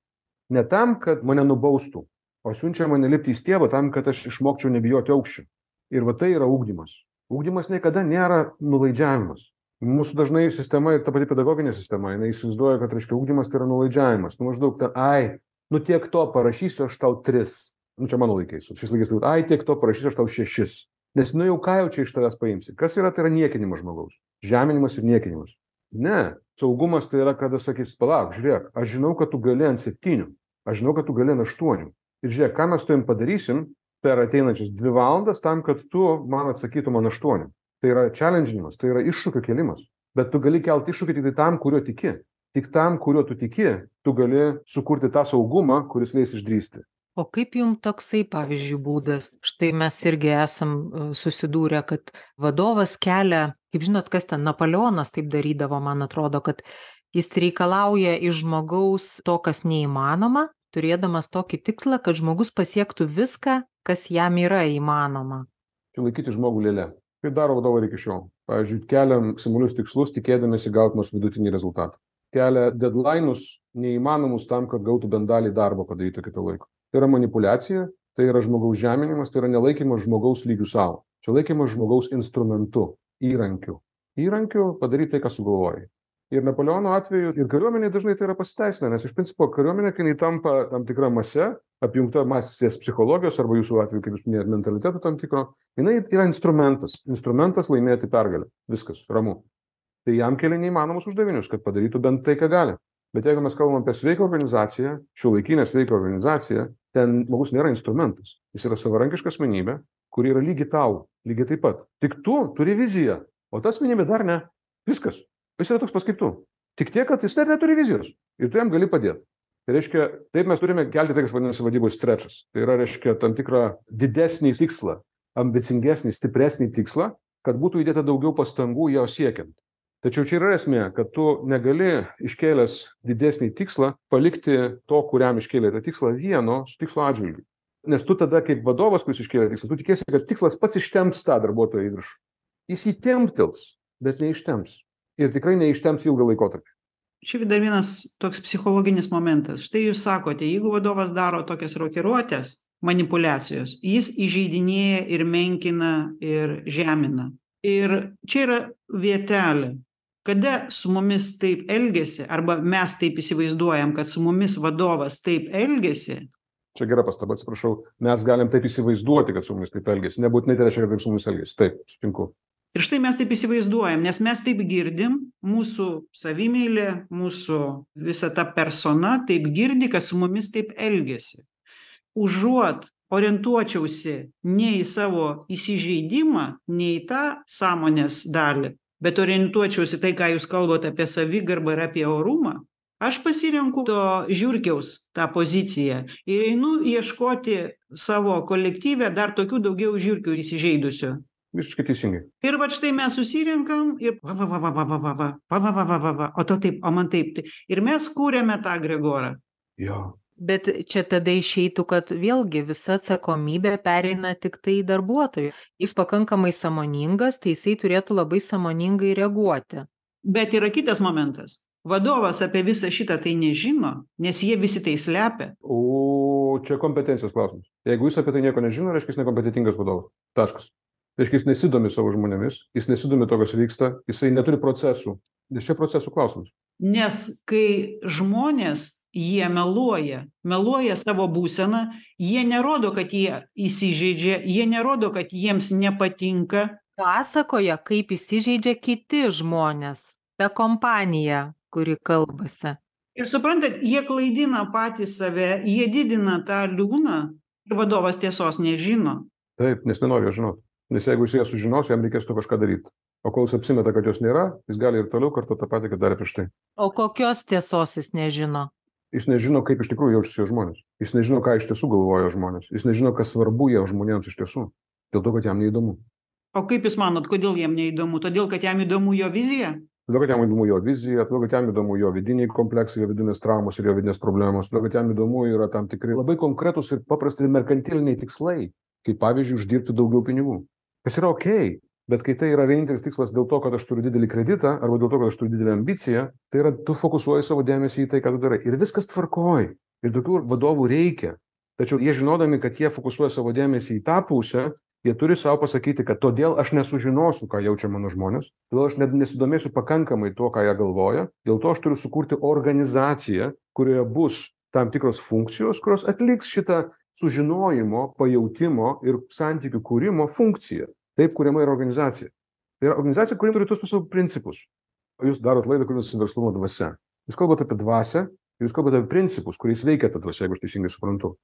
ne tam kad mane nubaustų o siunčia mane lipti į stiebą tam, kad aš išmokčiau nebijoti aukščių. Ir va tai yra ūkdymas. Ūkdymas niekada nėra nulaidžiavimas. Mūsų dažnai sistema ir ta pati pedagoginė sistema, jinai įsivaizduoja, kad, reiškia, ūkdymas tai yra nulaidžiavimas. Nu, maždaug, ta, ai, nu tiek to parašysiu aš tau tris. Nu, čia mano laikais. Šis laikais, tai, ai, tiek to parašysiu aš tau šešis. Nes, nu jau ką jau čia iš tavęs paimsi. Kas yra, tai yra niekinimas žmogaus. Žeminimas ir niekinimas. Ne, saugumas tai yra, kada sakys, palauk, žiūrėk, aš žinau, kad tu gali ant septynių, aš žinau, kad tu gali ant aštuonių. Ir žiūrėk, ką mes tuim padarysim per ateinančias dvi valandas tam, kad tu man atsakytum ant aštuonių. Tai yra challenginimas, tai yra iššūkio kelimas. Bet tu gali kelti iššūkį tik tai tam, kuriuo tiki. Tik tam, kuriuo tu tiki, tu gali sukurti tą saugumą, kuris leis išdrysti. O kaip jum toksai, pavyzdžiui, būdas? Štai mes irgi esam e, susidūrę, kad vadovas kelia, kaip žinot, kas ten Napoleonas taip darydavo, man atrodo, kad jis reikalauja iš žmogaus to, kas neįmanoma, turėdamas tokį tikslą, kad žmogus pasiektų viską, kas jam yra įmanoma. Čia laikyti žmogų lėlė. Kaip daro vadovai iki šiol? Pavyzdžiui, keliam simulius tikslus, tikėdamėsi gauti nors vidutinį rezultatą. Kelia deadline'us neįmanomus tam, kad gautų bent dalį darbo padaryti kito laiko. Tai yra manipulacija, tai yra žmogaus žeminimas, tai yra nelaikymas žmogaus lygių savo. Čia laikymas žmogaus instrumentu, įrankiu. Įrankiu padaryti tai, ką sugalvojai. Ir Napoleono atveju ir kariuomeniai dažnai tai yra pasiteisina, nes iš principo kariuomenė, kai jinai tampa tam tikra mase, apjungta masės psichologijos arba jūsų atveju, kaip jūs minėjote, mentaliteto tam tikro, jinai yra instrumentas. Instrumentas laimėti pergalę. Viskas, ramu. Tai jam kelia neįmanomus uždavinius, kad padarytų bent tai, ką gali. Bet jeigu mes kalbam apie sveiką organizaciją, šių laikinę sveiką organizaciją, ten žmogus nėra instrumentas. Jis yra savarankiška asmenybė, kuri yra lygi tau, lygiai taip pat. Tik tu turi viziją, o ta asmenybė dar ne. Viskas. Jis yra toks pas kaip tu. Tik tiek, kad jis dar neturi vizijos. Ir tu jam gali padėti. Tai reiškia, taip mes turime kelti tai, kas vadinasi vadybos strečas. Tai yra, reiškia, tam tikrą didesnį tikslą, ambicingesnį, stipresnį tikslą, kad būtų įdėta daugiau pastangų jo siekiant. Tačiau čia yra esmė, kad tu negali iškėlęs didesnį tikslą palikti to, kuriam iškėlė tą tikslą vieno su tikslo atžvilgiu. Nes tu tada kaip vadovas, kuris iškėlė tikslą, tu tikėsi, kad tikslas pats ištemps tą darbuotoją į viršų. Jis įtemptils, bet neištemps ir tikrai neištemps ilgą laikotarpį. Šiaip dar vienas toks psichologinis momentas. Štai jūs sakote, jeigu vadovas daro tokias rokiruotės, manipulacijos, jis įžeidinėja ir menkina ir žemina. Ir čia yra vietelė. Kada su mumis taip elgesi, arba mes taip įsivaizduojam, kad su mumis vadovas taip elgesi, Čia gera pastaba, atsiprašau, mes galim taip įsivaizduoti, kad su mumis taip elgesi. Nebūtinai tai reiškia, kad taip su mumis elgesi. Taip, sutinku. Ir štai mes taip įsivaizduojam, nes mes taip girdim, mūsų savimėlė, mūsų visa ta persona taip girdi, kad su mumis taip elgesi. Užuot orientuočiausi ne į savo įsižeidimą, ne į tą sąmonės dalį, bet orientuočiausi tai, ką jūs kalbate apie savigarbą ir apie orumą, aš pasirenku to žiurkiaus tą poziciją ir einu ieškoti savo kolektyve dar tokių daugiau žiurkių įsižeidusių Visiškai teisingai. Ir va štai mes susirenkam ir va, va, va, va, va, va, va, va, va, va, va, va, va, va, o to taip, o man taip. Tai. Ir mes kūrėme tą Gregorą. Jo. Bet čia tada išeitų, kad vėlgi visa atsakomybė pereina tik tai darbuotojui. Jis pakankamai samoningas, tai jisai turėtų labai samoningai reaguoti. Bet yra kitas momentas. Vadovas apie visą šitą tai nežino, nes jie visi tai slepia. O čia kompetencijos klausimas. Jeigu jis apie tai nieko nežino, reiškia, jis nekompetentingas vadovas. Taškas. Reiškia, jis nesidomi savo žmonėmis, jis nesidomi to, kas vyksta, jisai neturi procesų. Nes čia procesų klausimas. Nes kai žmonės jie meluoja, meluoja savo būseną, jie nerodo, kad jie įsižeidžia, jie nerodo, kad jiems nepatinka. Pasakoja, kaip įsižeidžia kiti žmonės, ta kompanija, kuri kalbasi. Ir suprantat, jie klaidina patys save, jie didina tą liūną ir vadovas tiesos nežino. Taip, nes nenori jo žinoti. Nes jeigu jis ją sužinos, jam reikės to kažką daryti. O kol jis apsimeta, kad jos nėra, jis gali ir toliau kartu tą patį, kad darė prieš tai. O kokios tiesos jis nežino? Jis nežino, kaip iš tikrųjų jaučiasi jo žmonės. Jis nežino, ką iš tiesų galvoja žmonės. Jis nežino, kas svarbu jo žmonėms iš tiesų. Dėl to, kad jam neįdomu. O kaip jūs manot, kodėl jam neįdomu? Todėl, kad jam įdomu jo vizija? Todėl, kad jam įdomu jo vizija, todėl, kad jam įdomu jo vidiniai kompleksai, jo vidinės traumos ir jo vidinės problemos, todėl, kad jam įdomu yra tam tikri labai konkretus ir paprasti merkantiliniai tikslai, kaip pavyzdžiui, uždirbti daugiau pinigų kas yra okei bet kai tai yra vienintelis tikslas dėl to kad aš turiu didelį kreditą arba dėl to kad aš turiu didelę ambiciją tai yra tu fokusuoji savo dėmesį į tai ką tu darai. Ir viskas tvarkoj. Ir tokių vadovų reikia. Tačiau jie žinodami kad jie fokusuoja savo dėmesį į tą pusę jie turi sau pasakyti kad todėl aš nesužinosiu ką jaučia mano žmonės todėl aš nesidomėsiu pakankamai tuo ką jie galvoja dėl to aš turiu sukurti organizaciją kurioje bus tam tikros funkcijos kurios atliks šitą sužinojimo pajautimo ir santykių kūrimo funkciją taip kuriama yra organizacija. Tai yra organizacija kuri turi tuos visus principus. Jūs darot laidą kuri vadinasi verslumo dvasia. Jūs kalbat apie dvasią jūs kalbat apie principus kuriais veikia ta dvasia jeigu aš teisingai suprantu.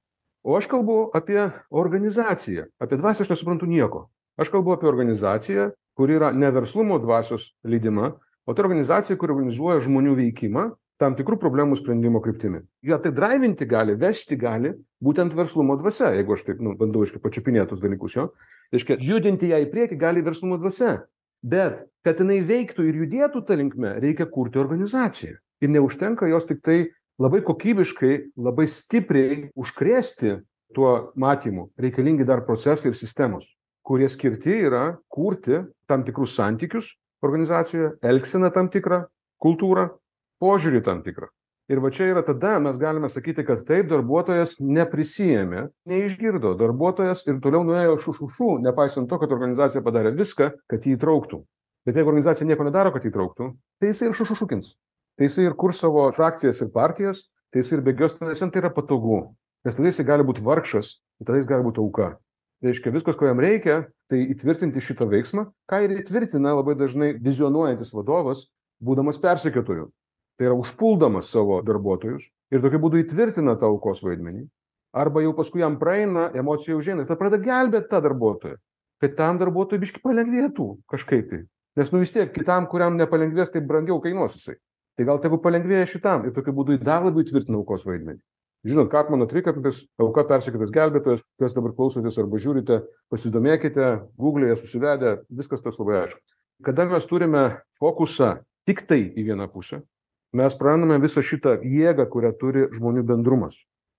O aš kalbu apie organizaciją. Apie dvasią aš nesuprantu nieko. Aš kalbu apie organizaciją kuri yra ne verslumo dvasios lydima o tai organizacija kuri organizuoja žmonių veikimą tam tikrų problemų sprendimo kryptimi. Ją tai draivinti gali vežti gali būtent verslumo dvasia jeigu aš taip nu bandau reiškia pačiupinėt tuos dalykus jo. Reiškia judinti ją į priekį gali verslumo dvasia. Bet kad jinai veiktų ir judėtų ta linkme reikia kurti organizaciją. Ir neužtenka jos tiktai labai kokybiškai labai stipriai užkrėsti tuo matymu. Reikalingi dar procesai ir sistemos kurie skirti yra kurti tam tikrus santykius organizacijoje elgseną tam tikrą kultūrą požiūrį tam tikrą. Ir va čia yra tada mes galime sakyti kad taip darbuotojas neprisiėmė neišgirdo. Darbuotojas ir toliau nuėjo šu šu šu nepaisant to kad organizacija padarė viską kad jį įtrauktų. Bet jeigu organizacija nieko nedaro kad įtrauktų tai jisai ir šu šu šukins. Tai jisai ir kurs savo frakcijas ir partijas tai jisai ir bėgios tenais tai yra patogu. Nes tada jisai gali būt vargšas tada jis gali būt auka. Reiškia viskas ko jam reikia tai įtvirtinti šitą veiksmą ką ir įtvirtina labai dažnai vizionuojantis vadovas būdamas persekiotoju tai yra užpuldamas savo darbuotojus ir tokiu būdu įtvirtina tą aukos vaidmenį. Arba jau paskui jam praeina emocija užeina jis tada pradeda gelbėt tą darbuotoją kad tam darbuotojui biškį palengvėtų kažkaip tai. Nes nu vis tiek kitam kuriam nepalengvės tai brangiau kainuos jisai. Tai gal tegu palengvėja šitam ir tokiu būdu dar labiau įtvirtina aukos vaidmenį. Žinot karpmano trikampis auka persekiotas gelbėtojas kas dabar klausotės arba žiūrite pasidomėkite guglėje susivedę viskas tas labai aišku. Kada mes turime fokusą tiktai į vieną pusę mes prarandame visą šitą jėgą kurią turi žmonių bendrumas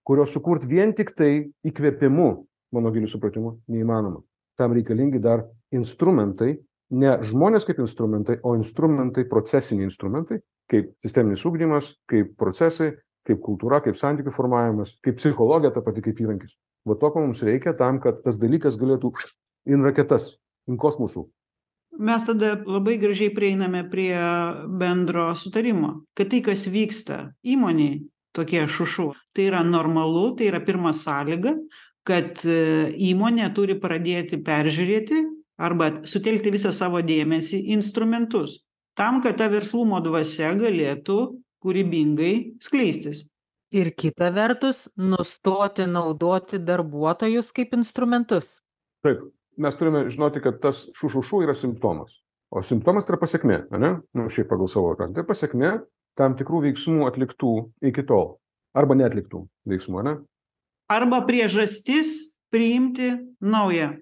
kurio sukurt vien tiktai įkvėpimu mano giliu supratimu neįmanoma. Tam reikalingi dar instrumentai ne žmonės kaip instrumentai o instrumentai procesiniai instrumentai kaip sisteminis ugdymas kaip procesai kaip kultūra kaip santykių formavimas kaip psichologija ta pati kaip įrankis. Va to ko mums reikia tam kad tas dalykas galėtų in raketas in kosmosų mes tada labai gražiai prieiname prie bendro sutarimo kad tai kas vyksta įmonėj tokie šušu tai yra normalu tai yra pirma sąlyga kad įmonė turi pradėti peržiūrėti arba sutelkti visą savo dėmesį į instrumentus tam kad ta verslumo dvasia galėtų kūrybingai skleistis. Ir kita vertus nustoti naudoti darbuotojus kaip instrumentus. Taip mes turime žinoti kad tas šu šu šu yra simptomas. O simptomas tai yra pasekmė ane? Nu šiaip pagal savo tą tai pasekmė tam tikrų veiksmų atliktų iki tol. Arba neatliktų veiksmų ane? Arba priežastis priimti naują.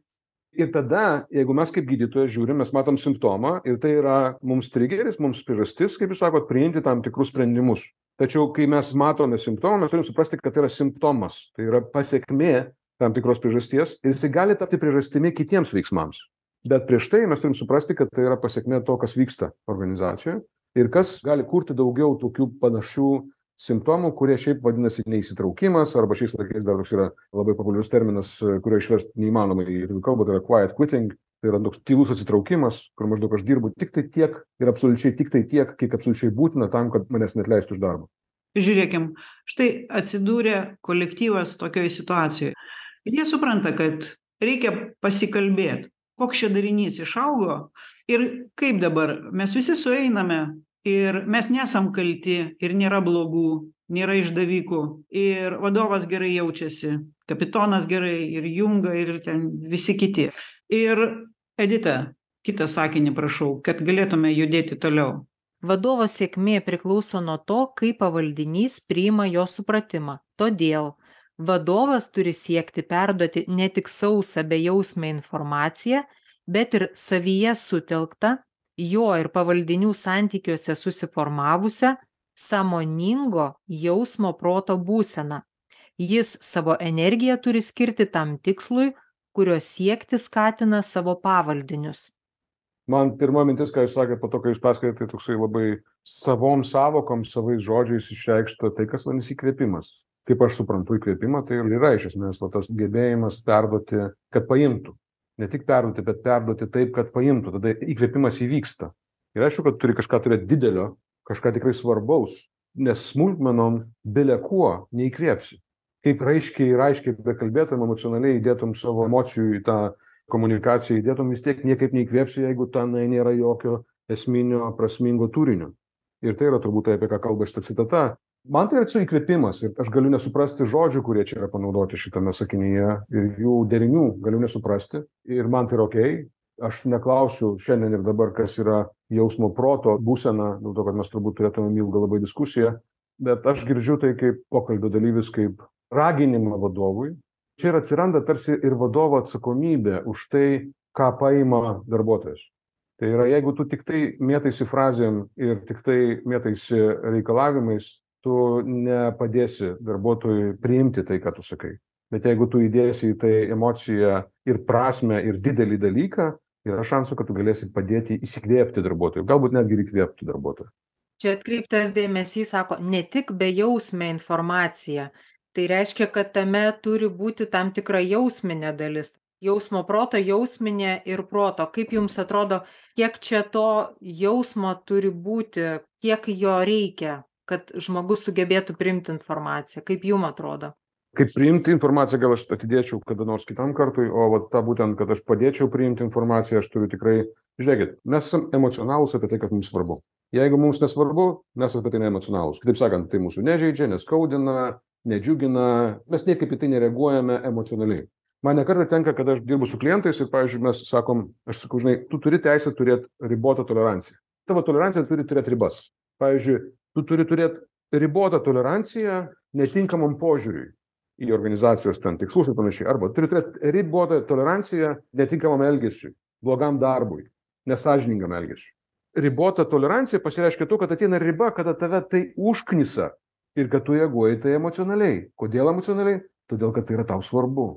Ir tada jeigu mes kaip gydytojas žiūrim mes matom simptomą ir tai yra mums trigeris mums priežastis kaip jūs sakot priimti tam tikrus sprendimus. Tačiau kai mes matome simptomą mes turim suprasti kad tai yra simptomas. Tai yra pasekmė tam tikros priežasties ir jisai gali tapti priežastimi kitiems veiksmams. Bet prieš tai mes turim suprasti kad tai yra pasekmė to kas vyksta organizacijoj ir kas gali kurti daugiau tokių panašių simptomų kurie šiaip vadinasi neįsitraukimas arba šiais laikais dar toks yra labai populiarus terminas kurio išverst neįmanoma į lietuvių kalbą tai yra quiet quitting. Tai yra toks tylus atsitraukimas kur maždaug aš dirbu tiktai tiek ir absoliučiai tiktai tiek kiek absoliučiai būtina tam kad manęs neatleistų iš darbo. Žiūrėkim štai atsidūrė kolektyvas tokioj situacijoj ir jie supranta kad reikia pasikalbėt koks čia darinys išaugo ir kaip dabar. Mes visi sueiname ir mes nesam kalti ir nėra blogų nėra išdavikų. Ir vadovas gerai jaučiasi kapitonas gerai ir junga ir ten visi kiti. Ir edita kitą sakinį prašau kad galėtume judėti toliau. Vadovo sėkmė priklauso nuo to kaip pavaldinys priima jo supratimą. Todėl vadovas turi siekti perduoti ne tik sausą bejausmę informaciją bet ir savyje sutelktą jo ir pavaldinių santykiuose susiformavusią sąmoningo jausmo proto būseną. Jis savo energiją turi skirti tam tikslui kurio siekti skatina savo pavaldinius. Man pirma mintis ką jūs sakėt po to kai jūs pasakojot tai toksai labai savom sąvokom savais žodžiais išreikšta tai kas vadinasi įkvėpimas kaip aš suprantu įkvėpimą, tai ir yra iš esmės va, tas gebėjimas perduoti, kad paimtų. Ne tik perduoti, bet perduoti taip, kad paimtų. Tada įkvėpimas įvyksta. Ir aišku, kad turi kažką turėti didelio, kažką tikrai svarbaus, nes smulkmenom bile kuo neįkvėpsi. Kaip raiškiai ir aiškiai bekalbėtum, emocionaliai įdėtum savo emocijų į tą komunikaciją, įdėtum vis tiek niekaip neįkvėpsi, jeigu tenai nėra jokio esminio prasmingo turinio. Ir tai yra turbūt tai, apie ką kalba šitą citatą. Man tai yra su įkvėpimas ir aš galiu nesuprasti žodžių, kurie čia yra panaudoti šitame sakinyje ir jų derinių galiu nesuprasti ir man tai yra ok. Aš neklausiu šiandien ir dabar, kas yra jausmo proto būsena, dėl to, kad mes turbūt turėtume ilgą labai diskusiją, bet aš girdžiu tai kaip pokalbio dalyvis, kaip raginimą vadovui. Čia ir atsiranda tarsi ir vadovo atsakomybė už tai, ką paima darbuotojas tai yra jeigu tu tiktai mėtaisi frazėm ir tiktai mėtaisi reikalavimais tu nepadėsi darbuotojui priimti tai ką tu sakai. Bet jeigu tu įdėsi į tai emociją ir prasmę ir didelį dalyką yra šansų kad tu galėsi padėti įsikvėpti darbuotojui galbūt netgi ir įkvėpti darbuotoją Čia atkreiptas dėmesys, sako, ne tik bejausmė informacija, tai reiškia, kad tame turi būti tam tikra jausminė dalis. Jausmo proto jausminė ir proto. Kaip jums atrodo kiek čia to jausmo turi būti kiek jo reikia kad žmogus sugebėtų priimti informaciją? Kaip jum atrodo? Kaip priimti informaciją gal aš atidėčiau kada nors kitam kartui o vat tą būtent kad aš padėčiau priimti informaciją aš turiu tikrai žiūrėkit mes esam emocionalūs apie tai kas mums svarbu. Jeigu mums nesvarbu mes apie tai neemocionalūs. Kitaip sakant tai mūsų nežeidžia neskaudina nedžiugina mes niekaip į tai nereaguojame emocionaliai. Man ne kartą tenka kada aš dirbu su klientais ir pavyzdžiui mes sakom aš sakau žinai tu turi teisę turėt ribotą toleranciją. Tavo tolerancija turi turėt ribas. Pavyzdžiui tu turi turėt ribotą toleranciją netinkamam požiūriui į organizacijos ten tikslus ir panašiai arba turi turėt ribotą toleranciją netinkamam elgesiui blogam darbui nesąžiningam elgesiui. Ribota tolerancija pasireiškia tuo kad ateina riba kada tave tai užknisa ir kad tu reaguoji tai emocionaliai. Kodėl emocionaliai? Todėl kad tai yra tau svarbu.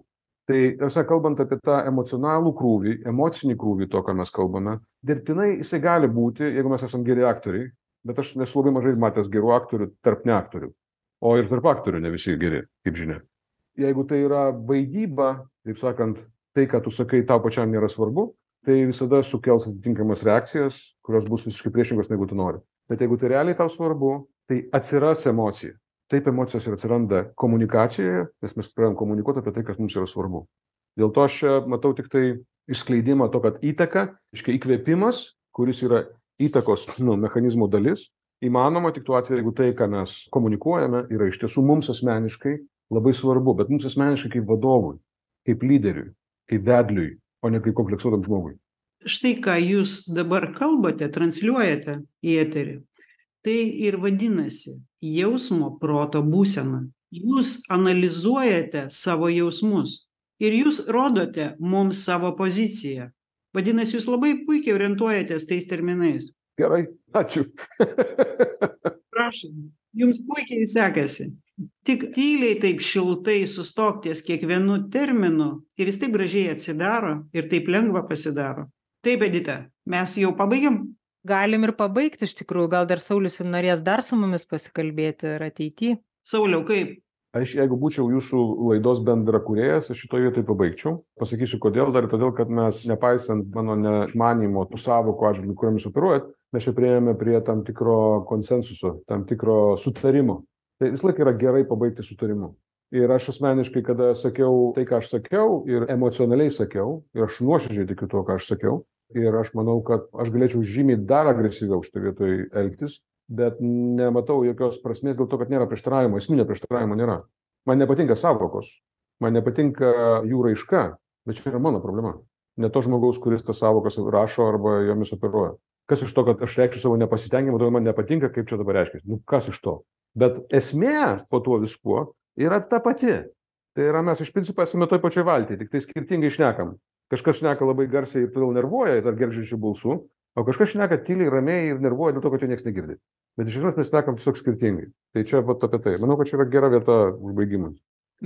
Tai ta prasme kalbant apie tą emocionalų krūvį emocinį krūvį to ką mes kalbame dirbtinai jisai gali būti jeigu mes esam geri aktoriai bet aš esu labai mažai matęs gerų aktorių tarp neaktorių o ir tarp aktorių ne visi geri kaip žinia. Jeigu tai yra vaidyba taip sakant tai ką tu sakai tau pačiam nėra svarbu tai visada sukels atitinkamas reakcijas kurios bus visiškai priešingos negu tu nori. Bet jeigu tai realiai tau svarbu tai atsiras emocija. Taip emocijos ir atsiranda komunikacijoje nes mes pradedam komunikuot apie tai kas mums yra svarbu. Dėl to aš matau tiktai išskleidimą to kad įtaka reiškia įkvėpimas kuris yra įtakos nu mechanizmo dalis. Įmanoma tik tuo atveju jeigu tai ką mes komunikuojame yra iš tiesų mums asmeniškai labai svarbu bet mums asmeniškai kaip vadovui kaip lyderiui kaip vedliui o ne kaip kompleksuotam žmogui. Štai ką jūs dabar kalbate transliuojate į eterį. Tai ir vadinasi jausmo proto būsena. Jūs analizuojate savo jausmus ir jūs rodote mums savo poziciją vadinasi jūs labai puikiai orientuojatės tais terminais. Gerai ačiū. Prašom jums puikiai sekasi. Tik tyliai taip šiltai sustok ties kiekvienu terminu ir jis taip gražiai atsidaro ir taip lengva pasidaro. Taip edita mes jau pabaigėm. Galim ir pabaigt iš tikrųjų gal dar saulius ir norės dar su mumis pasikalbėti ir ateity. Sauliau kaip aš jeigu būčiau jūsų laidos bendrakūrėjas aš šitoj vietoj pabaigčiau. Pasakysiu kodėl dar todėl kad mes nepaisant mano neišmanymo tų sąvokų atžvilgiu kuriomis operuojat mes čia priėjome prie tam tikro konsensuso tam tikro sutarimo. Tai visąlaik yra gerai pabaigti sutarimu. Ir aš asmeniškai kada sakiau tai ką aš sakiau ir emocionaliai sakiau ir aš nuoširdžiai tikiu tuo ką aš sakiau ir aš manau kad aš galėčiau žymiai dar agresyviau šitoj vietoj elgtis bet nematau jokios prasmės dėl to kad nėra prieštaravimo esminio prieštaravimo nėra. Man nepatinka sąvokos man nepatinka jų raiška bet čia yra mano problema. Ne to žmogaus kuris tas sąvokas rašo arba jomis operuoja. Kas iš to kad aš reikšiu savo nepasitenkinimą todėl man nepatinka kaip čia dabar reiškias nu kas iš to? Bet esmė po tuo viskuo yra ta pati. Tai yra mes iš principo esame toj pačioj valty tiktai skirtingai šnekam. Kažkas šneka labai garsiai ir todėl nervuoja dar gergždžiančiu balsu o kažkas šneka tyliai ramiai ir nervuoja dėl to kad jo nieks negirdi bet iš esmės mes šnekam tiesiog skirtingai. Tai čia vat apie tai. Manau kad čia yra gera vieta užbaigimui.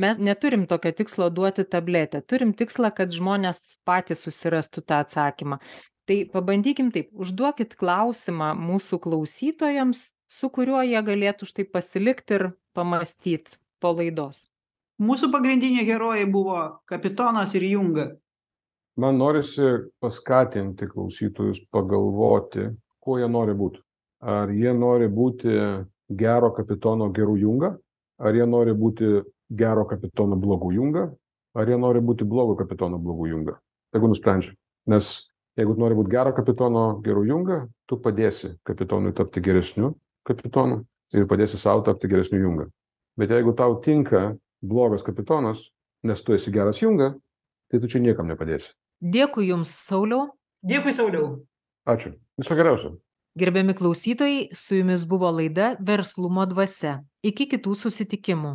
Mes neturim tokio tikslo duoti tabletę. Turim tikslą kad žmonės patys susirastų tą atsakymą. Tai pabandykim taip. Užduokit klausimą mūsų klausytojams su kuriuo jie galėtų štai pasilikt ir pamąstyt po laidos. Mūsų pagrindiniai herojai buvo kapitonas ir junga. Man norisi paskatinti klausytojus pagalvoti kuo jie nori būt ar jie nori būti gero kapitono geru junga? Ar jie nori būti gero kapitono blogu junga? Ar jie nori būti blogo kapitono blogu junga? Tegu nusprendžia nes jeigu nori būt gero kapitono geru junga tu padėsi kapitonui tapti geresniu kapitonu ir padėsi sau tapti geresniu junga. Bet jeigu tau tinka blogas kapitonas nes tu esi geras junga tai tu čia niekam nepadėsi. Dėkui jums sauliau. Dėkui sauliau. Ačiū. Viso geriausio gerbiami klausytojai su jumis buvo laida verslumo dvasia. Iki kitų susitikimų